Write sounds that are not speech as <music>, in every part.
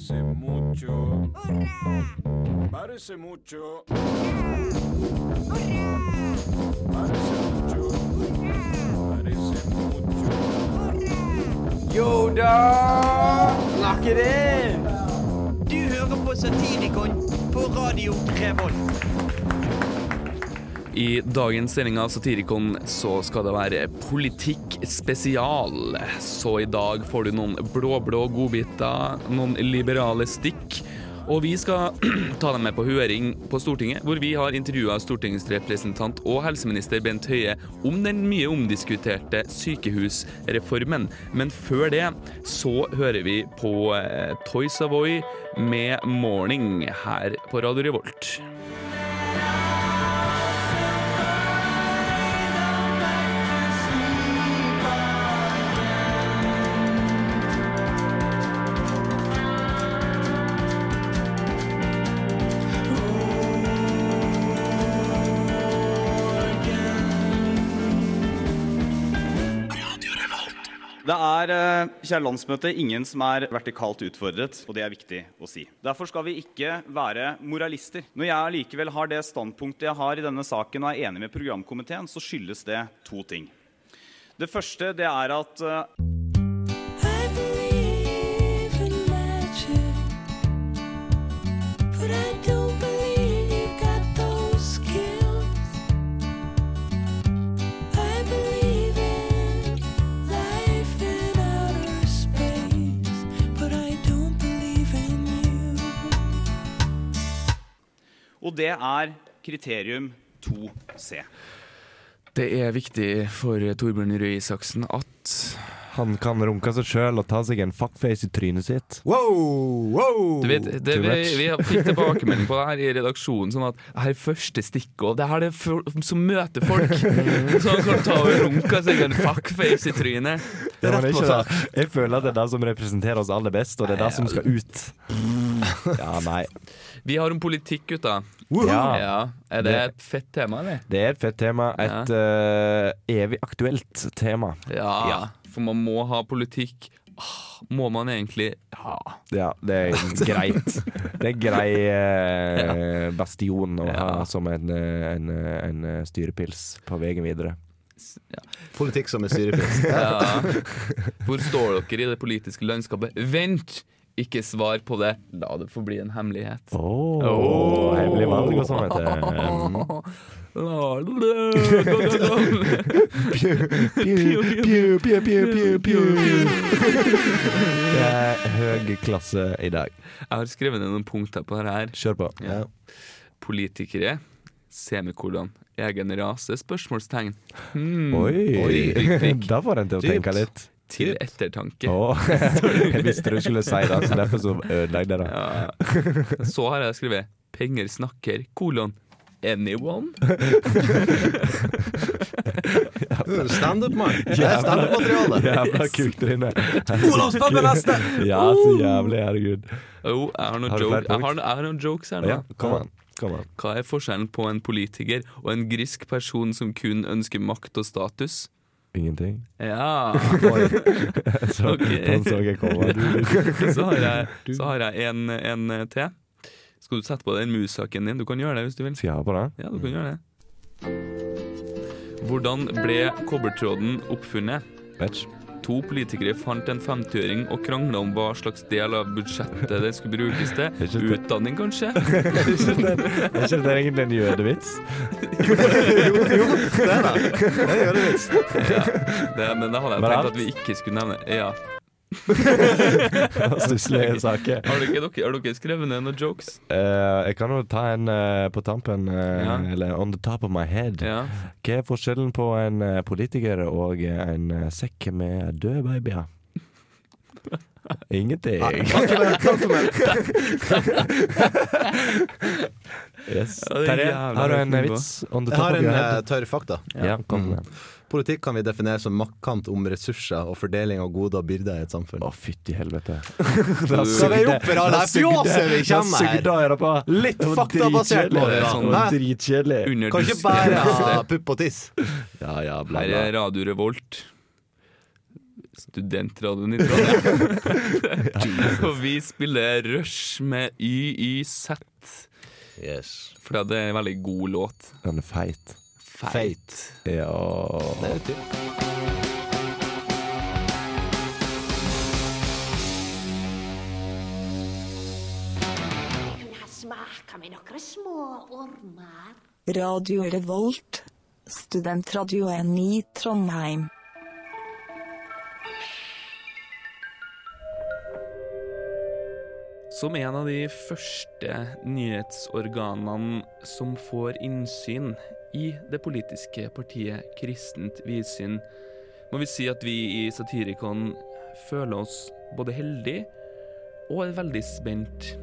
Parece mucho. Parece mucho. Parece mucho. Parece mucho. Yo da! Lock it in! Du hører på Satirikon på Radio. I dagens sending av Satirikon så skal det være politikk spesial. Så i dag får du noen blå-blå godbiter, noen liberale stikk. Og vi skal <clears throat> ta dem med på høring på Stortinget, hvor vi har intervjua Stortingets representant og helseminister Bent Høie om den mye omdiskuterte sykehusreformen. Men før det så hører vi på eh, Toy Savoy med 'Morning' her på Radio Revolt. Det er, eh, kjære landsmøte, ingen som er vertikalt utfordret, og det er viktig å si. Derfor skal vi ikke være moralister. Når jeg allikevel har det standpunktet jeg har i denne saken og er enig med programkomiteen, så skyldes det to ting. Det første det er at eh, I Og det er kriterium 2C. Det er viktig for Torbjørn Røe Isaksen at Han kan runke seg sjøl og ta seg en fuckface i trynet sitt. Wow! wow. Du vet, det, too vi, much. vi fikk tilbakemelding på <laughs> det her i redaksjonen, sånn at det her er første stikkord det her er det for, som møter folk. <laughs> Så han kan ta og runke seg en fuckface i trynet. Rett på ikke sak. Jeg føler at det er det som representerer oss aller best, og det er det som skal ut. <laughs> Ja, nei. Vi har om politikk, gutta. Ja. Ja. Er det et fett tema, eller? Det er et fett tema. Et eh, evig aktuelt tema. Ja. For man må ha politikk. Ah, Må man egentlig Ja. Ja, det er <laughs> greit. Det er grei eh, bastion å ha som en, eh, en, eh, en styrepils på veien videre. Politikk som er styrepils. ja. Hvor står dere i det politiske landskapet? Vent! Ikke svar på det. La det forbli en hemmelighet. Oh, Åh. Hemmelig valg og sånn. Det er høy klasse i dag. Jeg har skrevet ned noen punkter på det her. Kjør på. Ja. Politikere, semikolon, egen rase, spørsmålstegn. Hmm. Oi! Prikk. <laughs> Da får en til å tenke litt. Til ettertanke. Oh. <laughs> jeg visste du skulle si det, så derfor så jeg det. Ja. Så har jeg skrevet 'penger snakker', kolon. Anyone? <laughs> Standup-mann. Det er standup-materiale. Jævla kuktryne. Olav spør på neste! Ja, så jævlig, herregud. Jo, jeg har noen, Har joke. jeg har, jeg har noen jokes her nå. Ja, kom an. Kom an. Hva er forskjellen på en politiker og en grisk person som kun ønsker makt og status? Ingenting. Ja. <laughs> <laughs> Så, okay. Den så jeg komme. <laughs> Så har jeg, så har jeg en, en til. Skal du sette på den mus-saken din? Du kan gjøre det hvis du vil. Skal jeg ha på det? Ja, du kan gjøre det. Hvordan ble kobbertråden oppfunnet? Ikke. To politikere fant en 50-øring og krangla om hva slags del av budsjettet det skulle brukes til. <laughs> Utdanning, kanskje? <laughs> Er ikke det, er ikke det egentlig en jødevits? <laughs> Jo, jo, det er det. Det er jødevits. Ja, det, men det hadde jeg tenkt at vi ikke skulle nevne. Ja. <laughs> Stusslige saker. Har dere, har dere skrevet ned noen jokes? Uh, jeg kan jo ta en uh, på tampen, uh, Ja. eller on the top of my head. Ja. Hva er forskjellen på en politiker og en sekk med døde babyer? Ingenting. <laughs> Yes. Er Terje, har du en vits on the Jeg har en tørr fakta. Ja, kom Mm. Politikk kan vi definere som maktkamp om ressurser og fordeling av goder og byrder i et samfunn. Å, fytti helvete. <laughs> Det kommer her. her på. Litt faktabasert må Det da. Dritkjedelig. Kan ikke bare ha pupp og tiss. Ja, ja, bla, Her er. Radio Revolt. studentradioen i Trondheim. <laughs> <laughs> Og vi spiller Rush med YYZ. Yes. For det er en veldig god låt. Den er feit. Feit. Ja Det er ormer. Radio Revolt, studentradioen i Trondheim. Som en av de første nyhetsorganene som får innsyn i det politiske partiet Kristent Vidsyn, må vi si at vi i Satirikon føler oss både heldige og er veldig spent.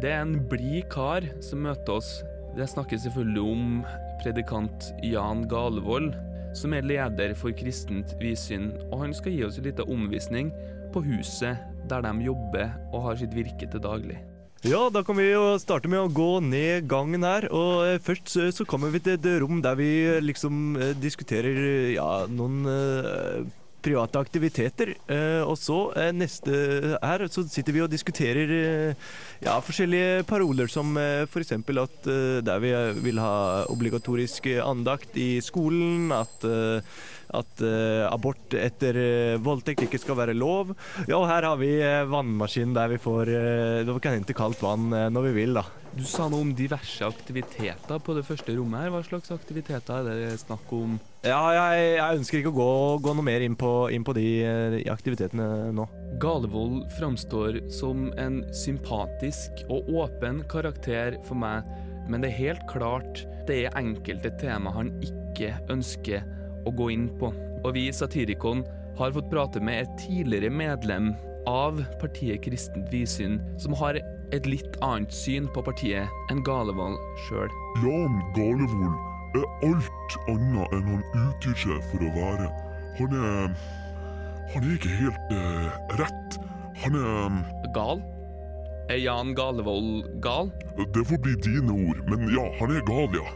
Det er en blid kar som møter oss. Det snakkes selvfølgelig om predikant Jan Galevold, som er leder for Kristent Vidsyn, og han skal gi oss en liten omvisning på huset der de jobber og har sitt virke til daglig. Ja, da kan vi jo starte med å gå ned gangen her. Og eh, først så, så kommer vi til et rom der vi eh, liksom eh, diskuterer eh, ja, noen eh, private aktiviteter. Eh, og så eh, neste her så sitter vi og diskuterer eh, ja, forskjellige paroler som eh, f.eks. at eh, der vi eh, vil ha obligatorisk eh, andakt i skolen, at eh, at eh, abort etter eh, voldtekt ikke skal være lov. Ja, og her har vi uh, vannmaskin der vi får uh, kan hente kaldt vann eh, når vi vil, da. Du sa noe om diverse aktiviteter på det første rommet her. Hva slags aktiviteter er det snakk om? Ja, jeg, jeg ønsker ikke å gå, gå noe mer inn på, inn på de, eh, de aktivitetene nå. Galevold framstår som en sympatisk og åpen karakter for meg, men det er helt klart det er enkelte tema han ikke ønsker å gå inn på. Og vi i Satirikon har fått prate med et tidligere medlem av partiet Kristent Vidsyn, som har et litt annet syn på partiet enn Galevold sjøl. Jan Galevold er alt annet enn han utgir seg for å være. Han er Han er ikke helt eh, rett. Han er Gal? Er Jan Galevold gal? Det får bli dine ord, men ja, han er gal, ja.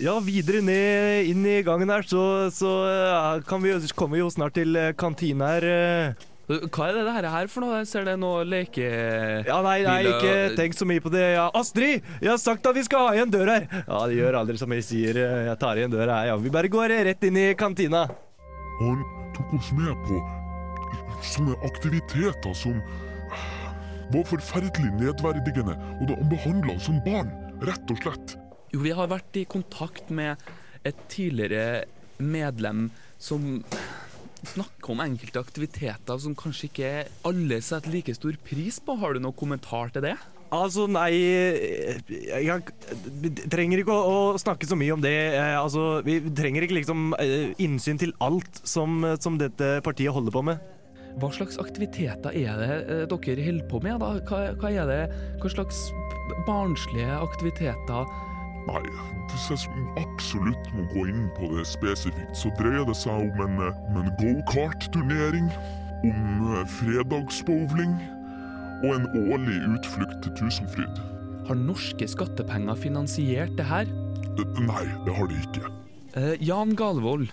Ja, videre ned inn i gangen her, så, så eh, kan vi, kommer vi jo snart til eh, kantina her. eh. Hva er det her for noe? Jeg ser det noe leke... Ja, nei, nei, ikke tenk så mye på det. Ja, Astrid! Jeg har sagt at vi skal ha igjen dør her! Ja, det gjør aldri som jeg sier. Jeg tar igjen døra her. Ja, vi bare går rett inn i kantina. Han tok oss med på sånne aktiviteter som var forferdelig nedverdigende, og han behandla oss som barn, rett og slett. Jo, vi har vært i kontakt med et tidligere medlem som snakker om enkelte aktiviteter som kanskje ikke alle setter like stor pris på. Har du noen kommentar til det? Altså, nei Jeg, trenger ikke å, å snakke så mye om det. Eh, altså, vi trenger ikke liksom eh, innsyn til alt som, som dette partiet holder på med. Hva slags aktiviteter er det eh, dere holder på med? da? Hva, hva er det? Hva slags barnslige aktiviteter? Nei, hvis jeg absolutt må gå inn på det spesifikt, så dreier det seg om en, eh, en go-kart-turnering, om eh, fredagsbowling og en årlig utflukt til Tusenfryd. Har norske skattepenger finansiert det her? Eh, Nei, det har de ikke. Eh, Jan Galvold,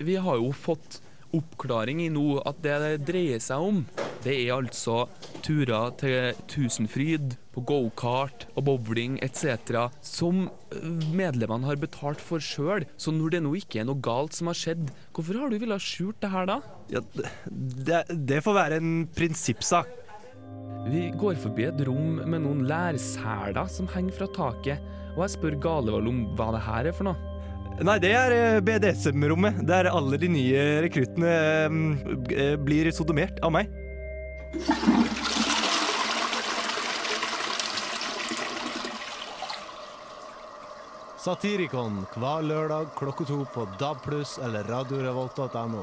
vi har jo fått oppklaring i nå at det det dreier seg om, det er altså turer til Tusenfryd, på gokart og bowling etc., som eh, medlemmene har betalt for sjøl. Så når det nå ikke er noe galt som har skjedd, hvorfor har du villet skjult det her da? Ja, det, det får være en prinsippsak. Vi går forbi et rom med noen lærseler som henger fra taket, og jeg spør Galevold om hva det her er for noe. Nei, det er eh, BDSM-rommet, der alle de nye rekruttene eh, blir sodomert av meg. Satirikon hver lørdag klokka to på DAB+, eller radiorevolt.no.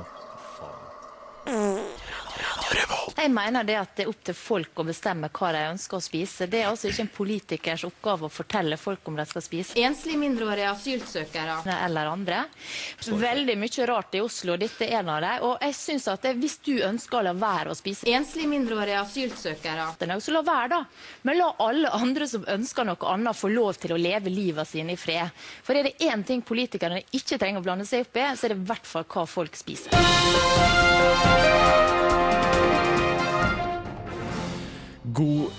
Jeg mener det at det er opp til folk å bestemme hva de ønsker å spise. Det er altså ikke en politikers oppgave å fortelle folk om de skal spise. Enslige mindreårige asylsøkere. Eller andre. Veldig mye rart i Oslo, dette er en av dem. Og jeg synes at det, hvis du ønsker å la være å spise Enslige mindreårige asylsøkere. Er så la være, da. Men la alle andre som ønsker noe annet, få lov til å leve livet sine i fred. For er det én ting politikerne ikke trenger å blande seg opp i, så er det i hvert fall hva folk spiser.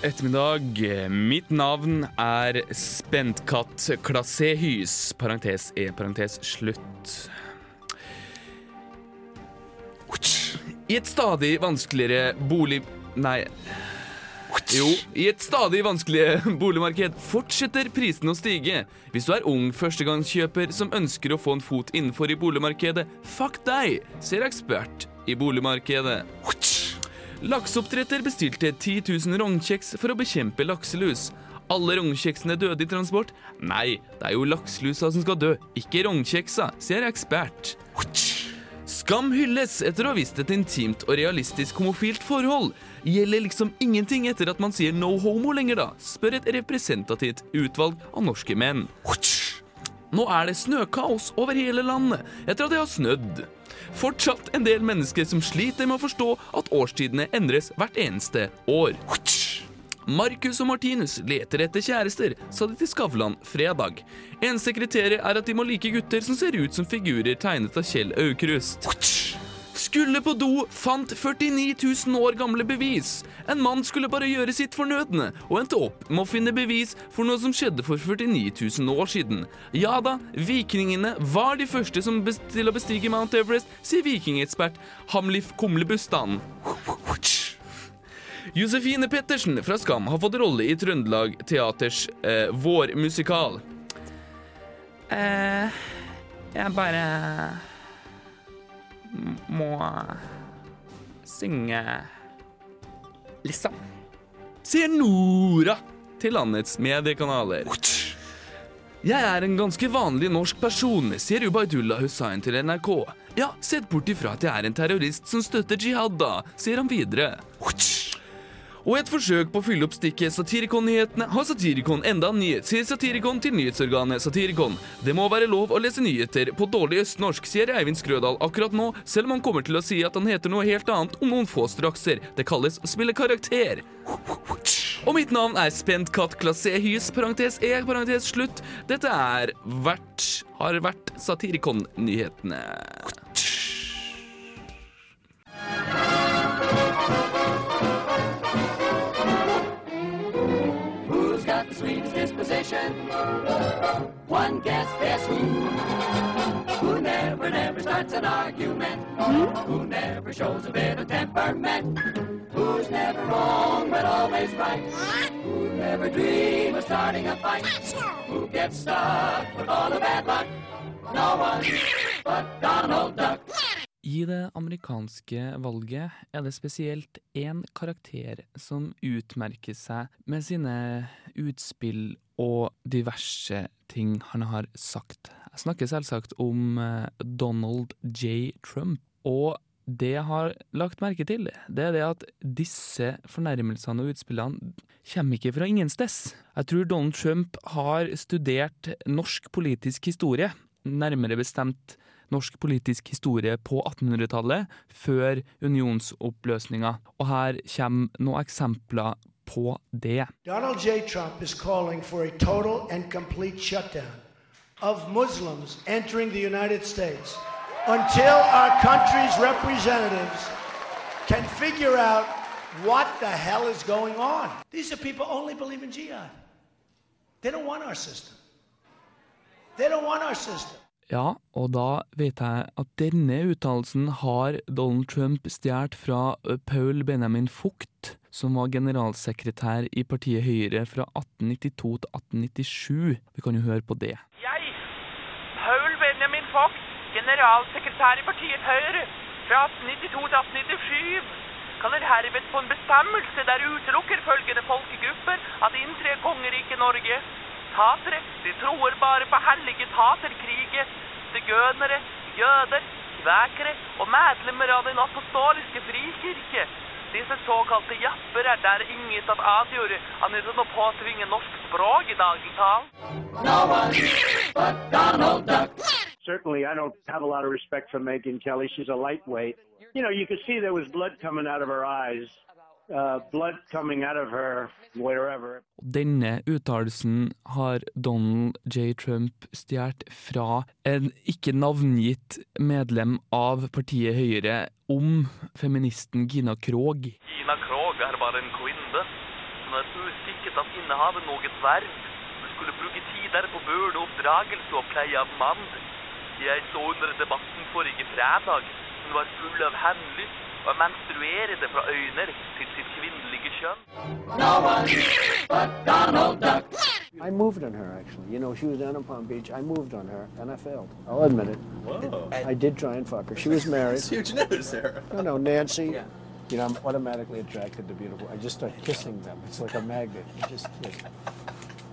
Ettermiddag. Mitt navn er Spentkatt Klassehys, parentes E, parentes slutt. I et stadig vanskeligere bolig... Nei. Jo, i et stadig vanskeligere <laughs> boligmarked fortsetter prisene å stige. Hvis du er ung førstegangskjøper som ønsker å få en fot innenfor i boligmarkedet, fuck deg, ser ekspert i boligmarkedet. Lakseoppdretter bestilte 10 000 rognkjeks for å bekjempe lakselus. Alle rognkjeksene døde i transport. Nei, det er jo lakselusa som skal dø, ikke rognkjeksa, sier ekspert. Skam hylles etter å ha vist et intimt og realistisk homofilt forhold. Gjelder liksom ingenting etter at man sier no homo lenger, da, spør et representativt utvalg av norske menn. Nå er det snøkaos over hele landet etter at det har snødd. Fortsatt en del mennesker som sliter med å forstå at årstidene endres hvert eneste år. Marcus og Martinus leter etter kjærester, sa de til Skavlan fredag. Eneste kriteriet er at de må like gutter som ser ut som figurer tegnet av Kjell Aukrust. Skulle på do, fant 49 000 år gamle bevis. En mann skulle bare gjøre sitt fornødne, og endte opp med å finne bevis for noe som skjedde for 49 000 år siden. Ja da, vikingene var de første som til å bestige Mount Everest, sier vikingekspert Hamlif Kumlebustan. Josefine Pettersen fra Skam har fått rolle i Trøndelag Teaters eh, vårmusikal. Eh, jeg bare må synge liksom. Sier Nora til landets mediekanaler. Jeg er en ganske vanlig norsk person, sier Ubaydullah Hussain til NRK. Ja, sett bort ifra at jeg er en terrorist som støtter jihad, da, sier han videre. Og i et forsøk på å fylle opp stikket Satirikon-nyhetene har Satirikon enda en nyhet, sier Satirikon til nyhetsorganet Satirikon. Det må være lov å lese nyheter på dårlig østnorsk, sier Eivind Skrødal akkurat nå, selv om han kommer til å si at han heter noe helt annet om noen få strakser. Det kalles å spille karakter. Og mitt navn er Spent Katt Klassehys, parentes E, parentes slutt. Dette er vært, har vært Satirikon-nyhetene. Sweetest disposition? One guess, guess who? Who never, never starts an argument? Who never shows a bit of temperament? Who's never wrong but always right? Who never dream of starting a fight? Who gets stuck with all the bad luck? No one but Donald Duck. I det amerikanske valget er det spesielt én karakter som utmerker seg med sine utspill og diverse ting han har sagt. Jeg snakker selvsagt om eh, Donald J. Trump. Og det jeg har lagt merke til, det er det at disse fornærmelsene og utspillene kommer ikke fra ingensteds. Jeg tror Donald Trump har studert norsk politisk historie, nærmere bestemt norsk politisk historie på 1800-tallet, før unionsoppløsninga. Og her kommer noen eksempler på det. Donald J. Trump is calling for a total and complete shutdown of Muslims entering the United States until our country's representatives can figure out what the hell is going on. These are people only believe in jihad. They don't want our system. They don't want our system. Ja, og da vet jeg at denne uttalelsen har Donald Trump stjålet fra Paul Benjamin Fucht, som var generalsekretær i partiet Høyre fra 1892 til 1897. Vi kan jo høre på det. Jeg, Paul Benjamin Fox, generalsekretær i partiet Høyre fra 1892 til 1897, kaller herved på en bestemmelse der utelukker følgende folkegrupper at inntre kongeriket Norge. Tatere, de tror bare på hellige taterkriget, sigønere, jøder, kvekere og medlemmer av den apostoliske frikirke. Disse såkalte japper er der inget at avgjøre annet enn å påtvinge norsk språk i dagens tale. No one but Donald Duck. Certainly, I don't have a lot of respect for Megyn Kelly. She's a lightweight. You know, you could see there was blood coming out of her eyes, uh, blood coming out of her wherever. Denne uttalelsen har Donald J. Trump stjålet fra en ikke navngitt medlem av partiet Høyre om feministen Gina Krog. Gina Krog er bare en kvinne. Han har på å innehavet noe verv. Hun skulle bruke tid der på børneoppdragelse og pleie av mann. Jeg så under debatten forrige fredag. Hun var full av henlyst og menstruerende fra øyne til sitt kvinnelige kjønn. No one but Donald Duck. I moved on her, actually. You know, she was down in Palm Beach. I moved on her, and I failed. I'll admit it. Whoa. I did try and fuck her. She was married. It's huge news, Sarah. No, no, Nancy. You know, I'm automatically attracted to beautiful. I just start kissing them. It's like a magnet. You just kiss.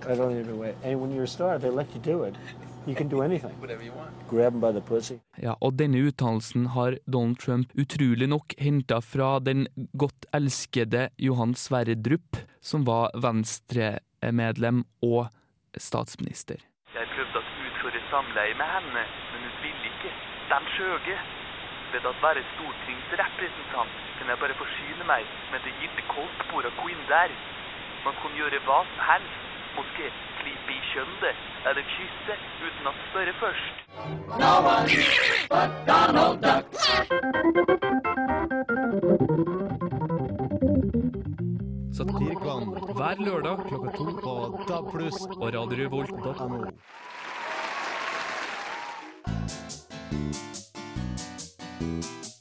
I don't even wait. And when you're a star, they let you do it. You can do anything. Whatever you want. Grab them by the pussy. Ja, og denne uttalelsen har Donald Trump utrolig nok henta fra den godt elskede Johan Sverdrup, som var Venstre-medlem og statsminister. Jeg prøvde å utføre samleie med henne, men hun ville ikke. Den skjøge. Ved å være stortingsrepresentant kan jeg bare forsyne meg med det gitte koldtbordet av der. Man kan gjøre hva som helst. Måske klippe i kjønnet eller kysse uten å spørre først. No one but Donald Duck. Satirikon hver lørdag klokka to på DAB+, og radiorevolt.no. I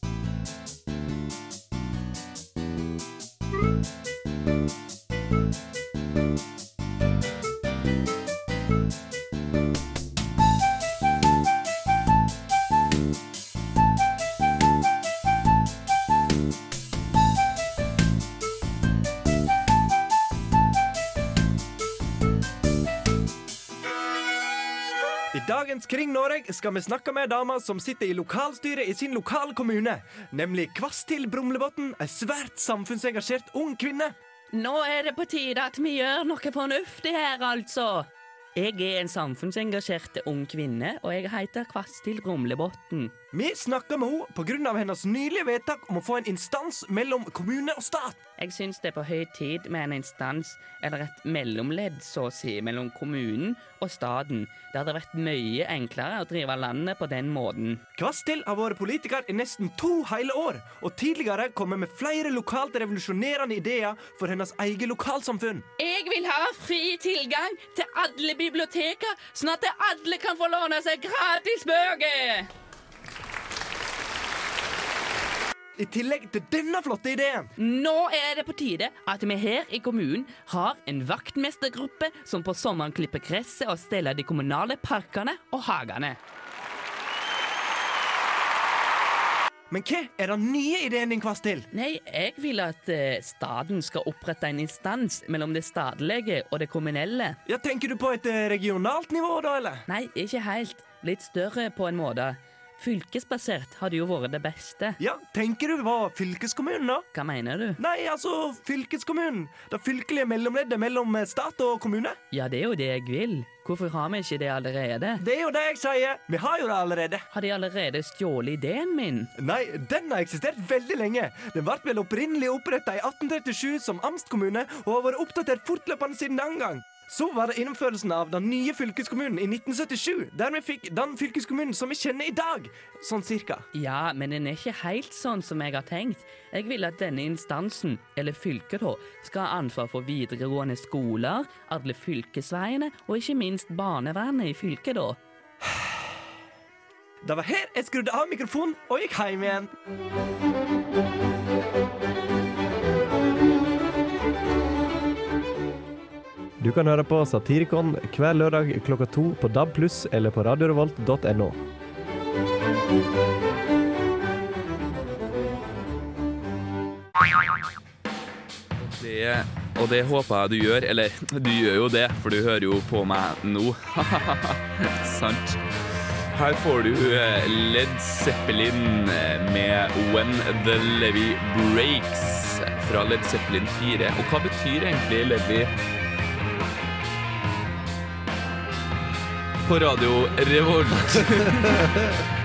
dagens Kring Noreg skal vi snakke med ei som sitter i lokalstyret i sin lokale kommune, nemlig Kvastil Brumlebotn, ei svært samfunnsengasjert ung kvinne. Nå er det på tide at vi gjør noe fornuftig her, altså. Jeg er en samfunnsengasjert ung kvinne, og jeg heter Kvastil Brumlebotn. Vi snakker med henne pga. hennes nylige vedtak om å få en instans mellom kommune og stat. Jeg syns det er på høy tid med en instans, eller et mellomledd, så å si, mellom kommunen og staten. Det hadde vært mye enklere å drive landet på den måten. Kvastil har vært politiker i nesten to hele år, og tidligere kommet med flere lokalt revolusjonerende ideer for hennes eget lokalsamfunn. Jeg vil ha fri tilgang til alle biblioteker, sånn at alle kan få låne seg gratis bøker. I tillegg til denne flotte ideen. Nå er det på tide at vi her i kommunen har en vaktmestergruppe som på sommeren klipper gresset og steller de kommunale parkene og hagene. Men hva er den nye ideen din, Kvastil? Nei, jeg vil at eh, staten skal opprette en instans mellom det statlige og det kommunelle. Ja, Tenker du på et eh, regionalt nivå, da, eller? Nei, ikke helt. Litt større på en måte. Fylkesbasert hadde jo vært det beste. Ja, Tenker du på fylkeskommunen, da? Hva mener du? Nei, altså fylkeskommunen. Det fylkelige mellomleddet mellom stat og kommune. Ja, det er jo det jeg vil. Hvorfor har vi ikke det allerede? Det er jo det jeg sier. Vi har jo det allerede. Har de allerede stjålet ideen min? Nei, den har eksistert veldig lenge. Den ble vel opprinnelig oppretta i 1837 som amtskommune, og har vært oppdatert fortløpende siden den gang. Så var det innførelsen av den nye fylkeskommunen i 1977, der vi fikk den fylkeskommunen som vi kjenner i dag. Sånn cirka. Ja, men den er ikke helt sånn som jeg har tenkt. Jeg vil at denne instansen, eller fylket da, skal ha ansvar for videregående skoler, alle fylkesveiene og ikke minst barnevernet i fylket, da. <sighs> Det var her jeg skrudde av mikrofonen og gikk hjem igjen. Du kan høre på Satirikon hver lørdag klokka to på DAB+, eller på radiorevolt.no. Det, og det håper jeg du gjør. Eller, du gjør jo det, for du hører jo på meg nå. <laughs> Sant. Her får du eh, Led Zeppelin eh, med When the Levy Breaks fra Led Zeppelin 4. Og hva betyr egentlig Levy? På radio Revolt. <laughs>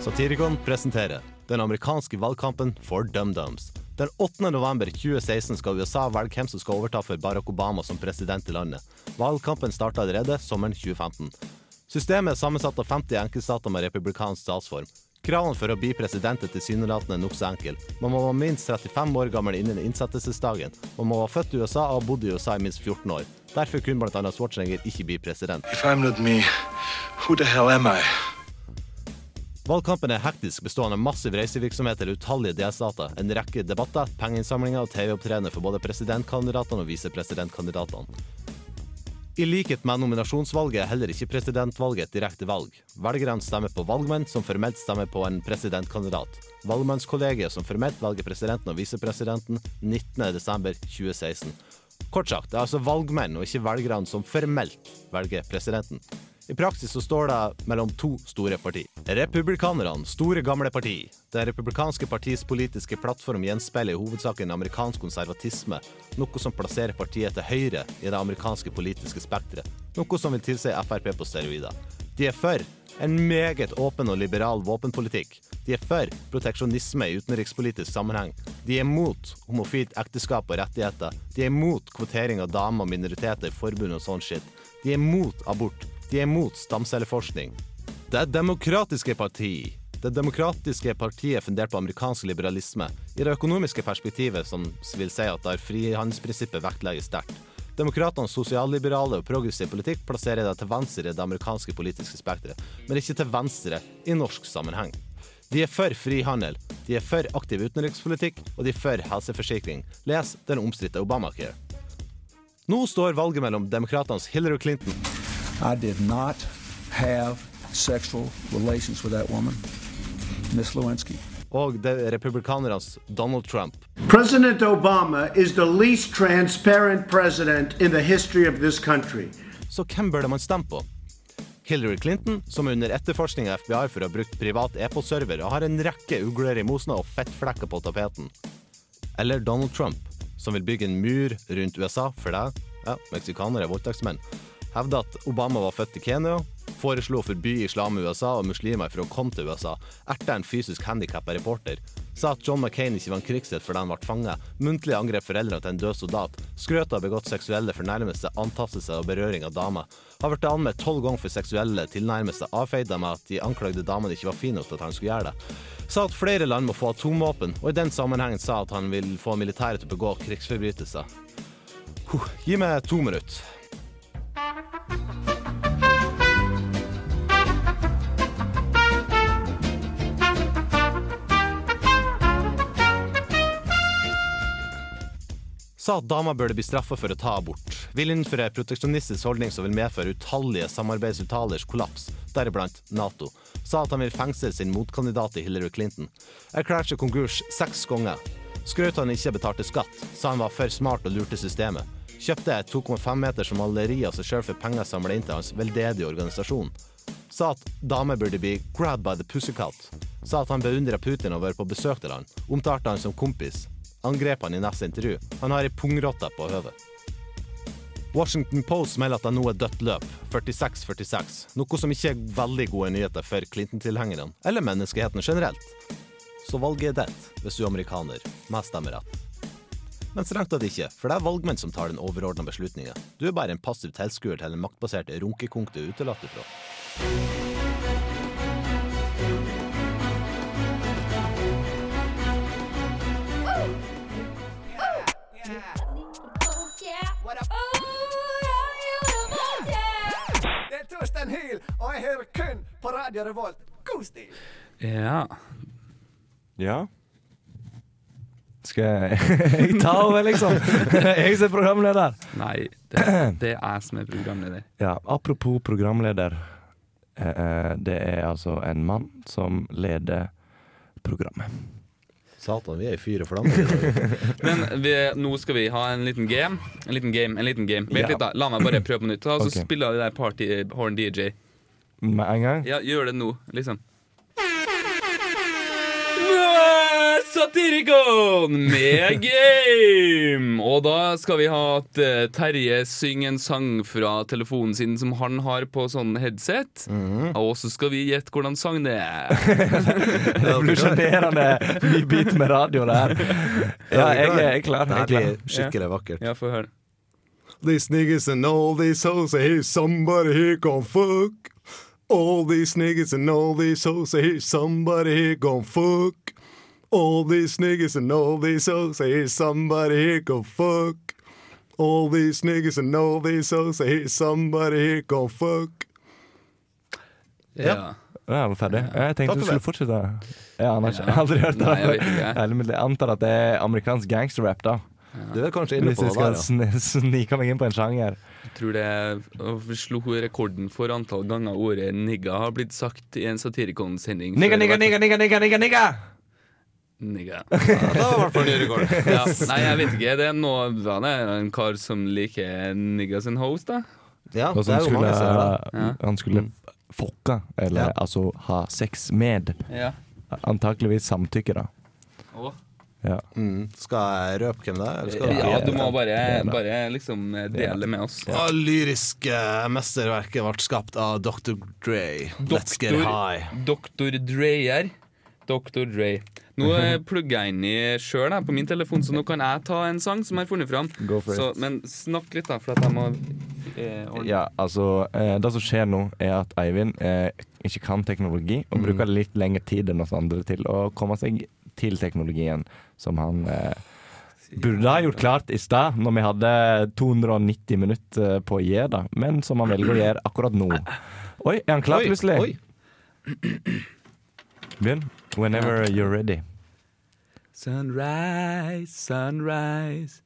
Satirikon presenterer den amerikanske valgkampen for DumDums. Den 8. november 2016 skal USA velge hvem som skal overta for Barack Obama som president i landet. Valgkampen starta allerede sommeren 2015. Systemet er sammensatt av 50 enkeltstater med republikansk statsform. Kravene for å bli president er tilsynelatende nokså enkel. Man må være minst 35 år gammel innen innsettelsesdagen. Man må være født i USA og ha bodd i USA i minst 14 år. Derfor kunne bl.a. Schwarzenegger ikke bli president. If I'm not me, who the hell am I? Valgkampen er hektisk, bestående av massiv reisevirksomhet til utallige delstater, en rekke debatter, pengeinnsamlinger og TV-opptredener for både presidentkandidatene og visepresidentkandidatene. I likhet med nominasjonsvalget er heller ikke presidentvalget et direkte valg. Velgerne stemmer på valgmenn, som formelt stemmer på en presidentkandidat. Valgmannskollegiet som formelt velger presidenten og visepresidenten 19.12.2016. Kort sagt, det er altså valgmenn og ikke velgerne som formelt velger presidenten. I praksis så står det mellom to store parti. Republikanerne, store gamle parti. Det republikanske partiets politiske plattform gjenspeiler i hovedsak en amerikansk konservatisme, noe som plasserer partiet til høyre i det amerikanske politiske spekteret, noe som vil tilsi Frp på steroider. De er for en meget åpen og liberal våpenpolitikk. De er for proteksjonisme i utenrikspolitisk sammenheng. De er mot homofilt ekteskap og rettigheter. De er mot kvotering av damer og minoriteter i forbund og sånn shit. De er mot abort. De er imot stamcelleforskning. Det demokratiske parti. Det demokratiske partiet er fundert på amerikansk liberalisme. I det økonomiske perspektivet, som vil si at der frihandelsprinsippet vektlegges sterkt. Demokratenes sosialliberale og progressiv politikk plasserer det til venstre i det amerikanske politiske spekteret, men ikke til venstre i norsk sammenheng. De er for frihandel, de er for aktiv utenrikspolitikk, og de er for helseforsikring. Les den omstridte Obamacare. Nå står valget mellom demokratenes Hillary Clinton I did not have sexual relations with that woman, Miss Lewinsky. og er republikanernes Donald Trump. President Obama is the least transparent president in the history of this country. Så hvem burde man stemme på? Hillary Clinton, som er under etterforskning av FBI for å ha brukt privat e-postserver og har en rekke ugler i mosene og fettflekker på tapeten. Eller Donald Trump, som vil bygge en mur rundt USA for deg, ja, meksikanere er voldtektsmenn, hevda at Obama var født i Kenya, foreslo å forby islam i USA og muslimer for å komme til USA, erta en fysisk handikappa reporter, sa at John McCain ikke var en krigshelt fordi han ble fanget, muntlig angrep foreldrene til en død soldat, skrøt av begått seksuelle fornærmelser, antastelse og berøring av damer, har blitt anmeldt tolv ganger for seksuelle tilnærmelser, avfeide med at de anklagde damene ikke var fine nok til at han skulle gjøre det, sa at flere land må få atomvåpen, og i den sammenhengen sa at han vil få militæret til å begå krigsforbrytelser. Huh, gi meg to minutter. Sa at damer burde bli straffa for å ta abort. Vil innføre en proteksjonistisk holdning som vil medføre utallige samarbeidsuttalers kollaps, deriblant Nato. Sa at han vil fengsle sin motkandidat i Hillary Clinton. Erklærte konkurs seks ganger. Skrøt han ikke betalte skatt, sa han var for smart og lurte systemet. Kjøpte et 2,5 meters maleri av seg sjøl for penger samla inn til hans veldedige organisasjon. Sa at damer burde bli 'grabbed by the pussycat'. Sa at han beundra Putin og vært på besøk til han. Omtalte han som kompis. Angrep han i neste intervju. Han har ei pungrotte på høvet. Washington Post melder at det nå er dødt løp, 46-46, noe som ikke er veldig gode nyheter for Clinton-tilhengerne, eller menneskeheten generelt. Så valget er ditt, hvis du er amerikaner, med stemmerett. Men strengt tatt ikke, for det er valgmenn som tar den overordna beslutninga. Du er bare en passiv tilskuer til en maktbasert runkekonk du er utelatt ifra. Det er Torstein Hyl, og jeg hører kun på Radio Revolt. God stil! Ja. Ja. Skal jeg, <laughs> jeg ta over, liksom? <laughs> jeg som er programleder. Nei, det, det er jeg som er programleder. Ja, apropos programleder. Eh, eh, det er altså en mann som leder programmet. Satan, vi er i fyr og flamme. <laughs> Men vi, nå skal vi ha en liten game. En liten game, en liten game. Vent Ja. litt, da. La meg bare prøve på nytt. Ta, Så okay. spiller vi der Party Horn DJ. Med en gang? Ja, gjør det nå, liksom. Satirikon med game! Og da skal vi ha at eh, Terje synger en sang fra telefonen sin som han har på sånn headset. Og så skal vi gjette hvordan sang det er. <laughs> Revolusjonerende ny bit med radio der. Ja, jeg er klar. Det Jeg er skikkelig vakkert. Ja, få høre. These niggas and all these hoes Are here's somebody here gon' fuck. All these niggas and all these hoes Are here's somebody here gon' fuck. All these niggas and all these hoes say hear somebody here go fuck. All these niggas and all these hoes say hear somebody here go fuck. Ja. Ja, er var ferdig. Jeg tenkte du skulle fortsette. Jeg. Ja. Har aldri hørt det. Nei, jeg antar at det er amerikansk gangsterrap, da. Du er kanskje inne på det der, skal ja. snike meg inn på en sjanger. Jeg tror det vi slo rekorden for antall ganger ordet 'nigga' har blitt sagt i en satirikonsending. Nigga, Nigga, nigga, nigga, nigga, nigga, nigga, nigga! <laughs> Ja, det var i hvert fall ny rekord. <laughs> Ja, nei, jeg vet ikke. Det er noe det er en kar som liker niggas and hoes, da. Ja, Og som skulle, Ja. han skulle Mm. fucke, eller altså ha sex med. Ja. Antakeligvis samtykke, da. Å. Ja. Mm. Skal jeg røpe hvem det er? Ja, du må bare, bare liksom dele med oss. Ja, lyriske mesterverket ble skapt av Dr. Dre. Let's get high. Dr. Dreyer. Dr. Dre. Nå eh, plugger jeg inn i sjøl på min telefon, så nå kan jeg ta en sang som jeg har funnet fram. Go for Så, it. men snakk litt, da, for at jeg må eh, ordne Ja, altså eh, Det som skjer nå, er at Eivind eh, ikke kan teknologi, og Mm. bruker litt lengre tid enn oss andre til å komme seg til teknologien som han eh, burde ha gjort klart i stad, når vi hadde 290 minutter på å gjøre det, men som han velger å gjøre akkurat nå. Oi, er han klar plutselig? Begynn. Whenever you're ready. Sunrise, sunrise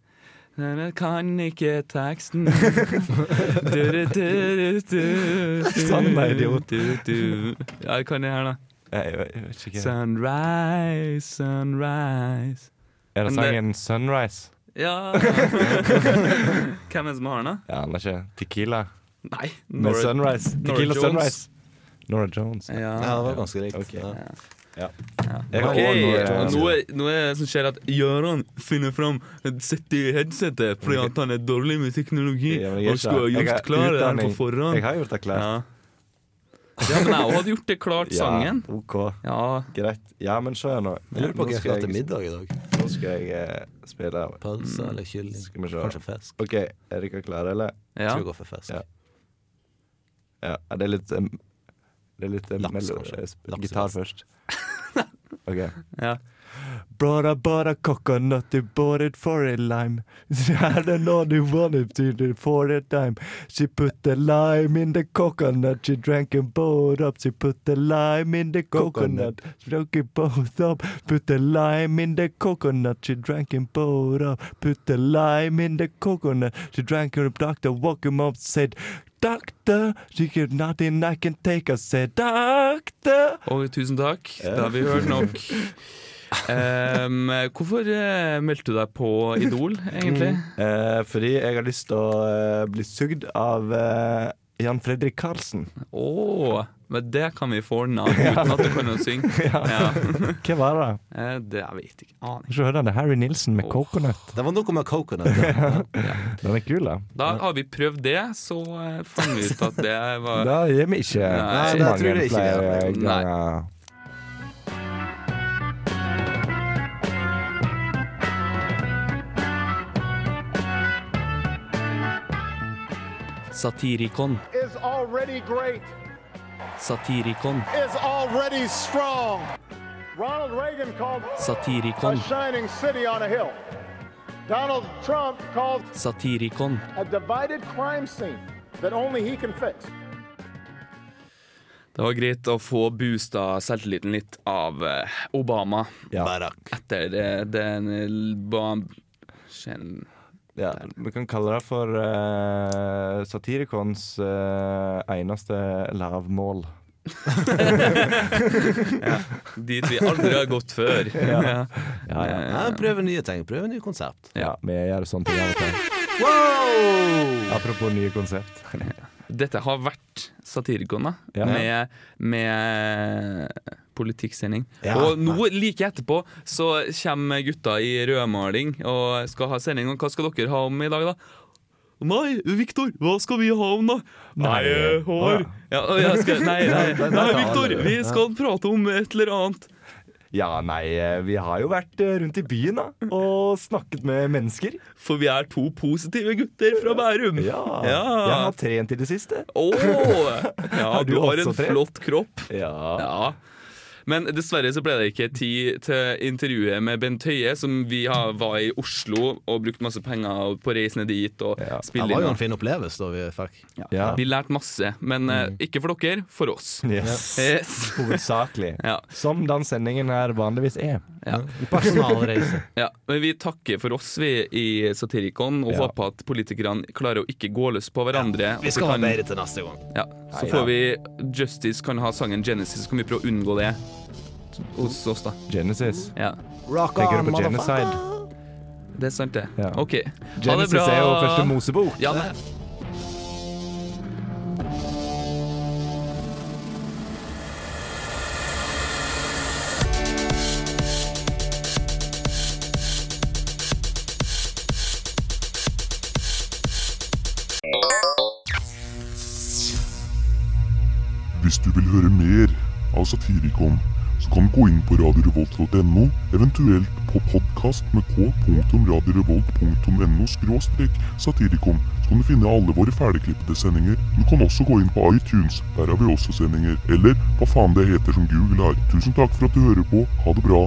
Men jeg kan ikke teksten. <laughs> Du, du, du, du, du, Sånn er idiot. Ja, jeg kan det her, da. Jeg, jeg, jeg vet ikke. Sunrise, sunrise Er det sangen det- 'Sunrise'? Ja <laughs> Hvem er det som har den, da? Ja, han er ikke Tequila. Nei. Med Nora- 'Sunrise'. Nora Tequila Jones. 'Sunrise'. Nora Jones. Ja. Ja, det var ganske likt. Ok. Ja. Ja. Jeg har det som skjer at Gøran finner fram Setter i headsetet fordi at han er dårlig med teknologi Ja, og skulle ha gjort klar den på forhånd. Jeg har gjort det klart. Ja. ja, men jeg òg hadde gjort det klart, sangen. Ja, OK. Ja. Greit. Ja, men se her nå. Jeg lurer på hva jeg skal ha til middag i dag. Nå skal jeg eh, spille Pølse Mm. eller kylling? Skal vi se. Kanskje fisk? OK, er dere klare, eller? Ja. Jeg tror jeg går for fisk. Ja. Ja, det er litt um, Det er litt um, Laks, kanskje. eh, Gitar først. OK. <laughs> Ja. Brought a bought a coconut, you bought it for a lime. <laughs> I don't know the one it did it for a time. She put the lime in the coconut, she drank them both up. She put the lime in the coconut, she drank it both up. Put the lime in the coconut, she drank them both up. Put the lime in the coconut, she drank woke him up, said, Doctor, she got nothing I can take. I said, Doctor. Og tusen takk. Det har vi hørt nok. <laughs> Um, hvorfor eh, meldte du deg på Idol, egentlig? Eh, fordi jeg har lyst til å uh, bli sugd av Jan Fredrik Karlsen. Å, men det kan vi få ordna uten at du kan synge. Ja. <laughs> Hva var det? Eh, det jeg vet ikke. Aning. Så hørte her, det Harry Nilsen med Coconut. Det var noe med coconut. <laughs> Ja. Den er kul, da. Da har vi prøvd det, så eh, fant vi ut at det var Da gir vi ikke Nei, så mange jeg flere ganger. Only Satirikon. Satirikon. Satirikon. Det var greit å få boosta selvtilliten litt av eh, Obama Ja. etter det, den eh, ba- skjen- Ja, vi kan kalle det for uh, Satirikons uh, eneste lavmål. <laughs> ja, dit vi aldri har gått før. <laughs> Ja. Ja, ja. Eh, Ja, prøve nye ting. Prøve nye konsept. Ja, vi gjør ting av og til. Wow! Apropos nye konsept. Dette har vært Satirikon, da. Ja. Med, med politikksending. Ja. Og nå, like etterpå, så kommer gutta i rødmaling og skal ha sending. Og hva skal dere ha om i dag, da? Nei, Viktor, hva skal vi ha om, da? Nei, eh, hår. Ja, skal, nei, <laughs> nei, Nei, nei, nei, Viktor, vi skal prate om et eller annet. Ja, nei, eh, vi har jo vært eh, rundt i byen da, og snakket med mennesker. For vi er to positive gutter fra Bærum. Ja, Ja. Jeg har trent i det siste. Åh, <laughs> ja, Har du, har en trent? flott kropp. Ja. Ja. Men dessverre så ble det ikke tid til intervjuet med Bent Høie, som vi har, var i Oslo og brukt masse penger på reisene dit og Det var jo en fin opplevelse da vi fikk. Ja. Vi lærte masse, men mm. ikke for dere, for oss. Yes. Yes. <laughs> Hovedsakelig. Ja. Som den sendingen her vanligvis er. Ja. Personalreise. <laughs> Ja, men Vi takker for oss vi i Satirikon, og Ja. håper at politikerne klarer å ikke gå løs på hverandre. Vi skal kan- være bedre til neste gang. Ja, Så får vi Justice kan ha sangen Genesis, så kan vi prøve å unngå det hos oss, da. Genesis. Ja. Rock Tenker du på genocide? Det er sant, det. Ja. OK. Ha det Genesis bra. er jo første Mosebok. Ja, det. Satirikon, så kan du gå inn på radiorevolt.no, eventuelt på podkast med k.radiorevolt.no skråstrek satirikon. Så kan du finne alle våre ferdigklippede sendinger. Du kan også gå inn på iTunes, der har vi også sendinger. Eller hva faen det heter som Google har. Tusen takk for at du hører på. Ha det bra.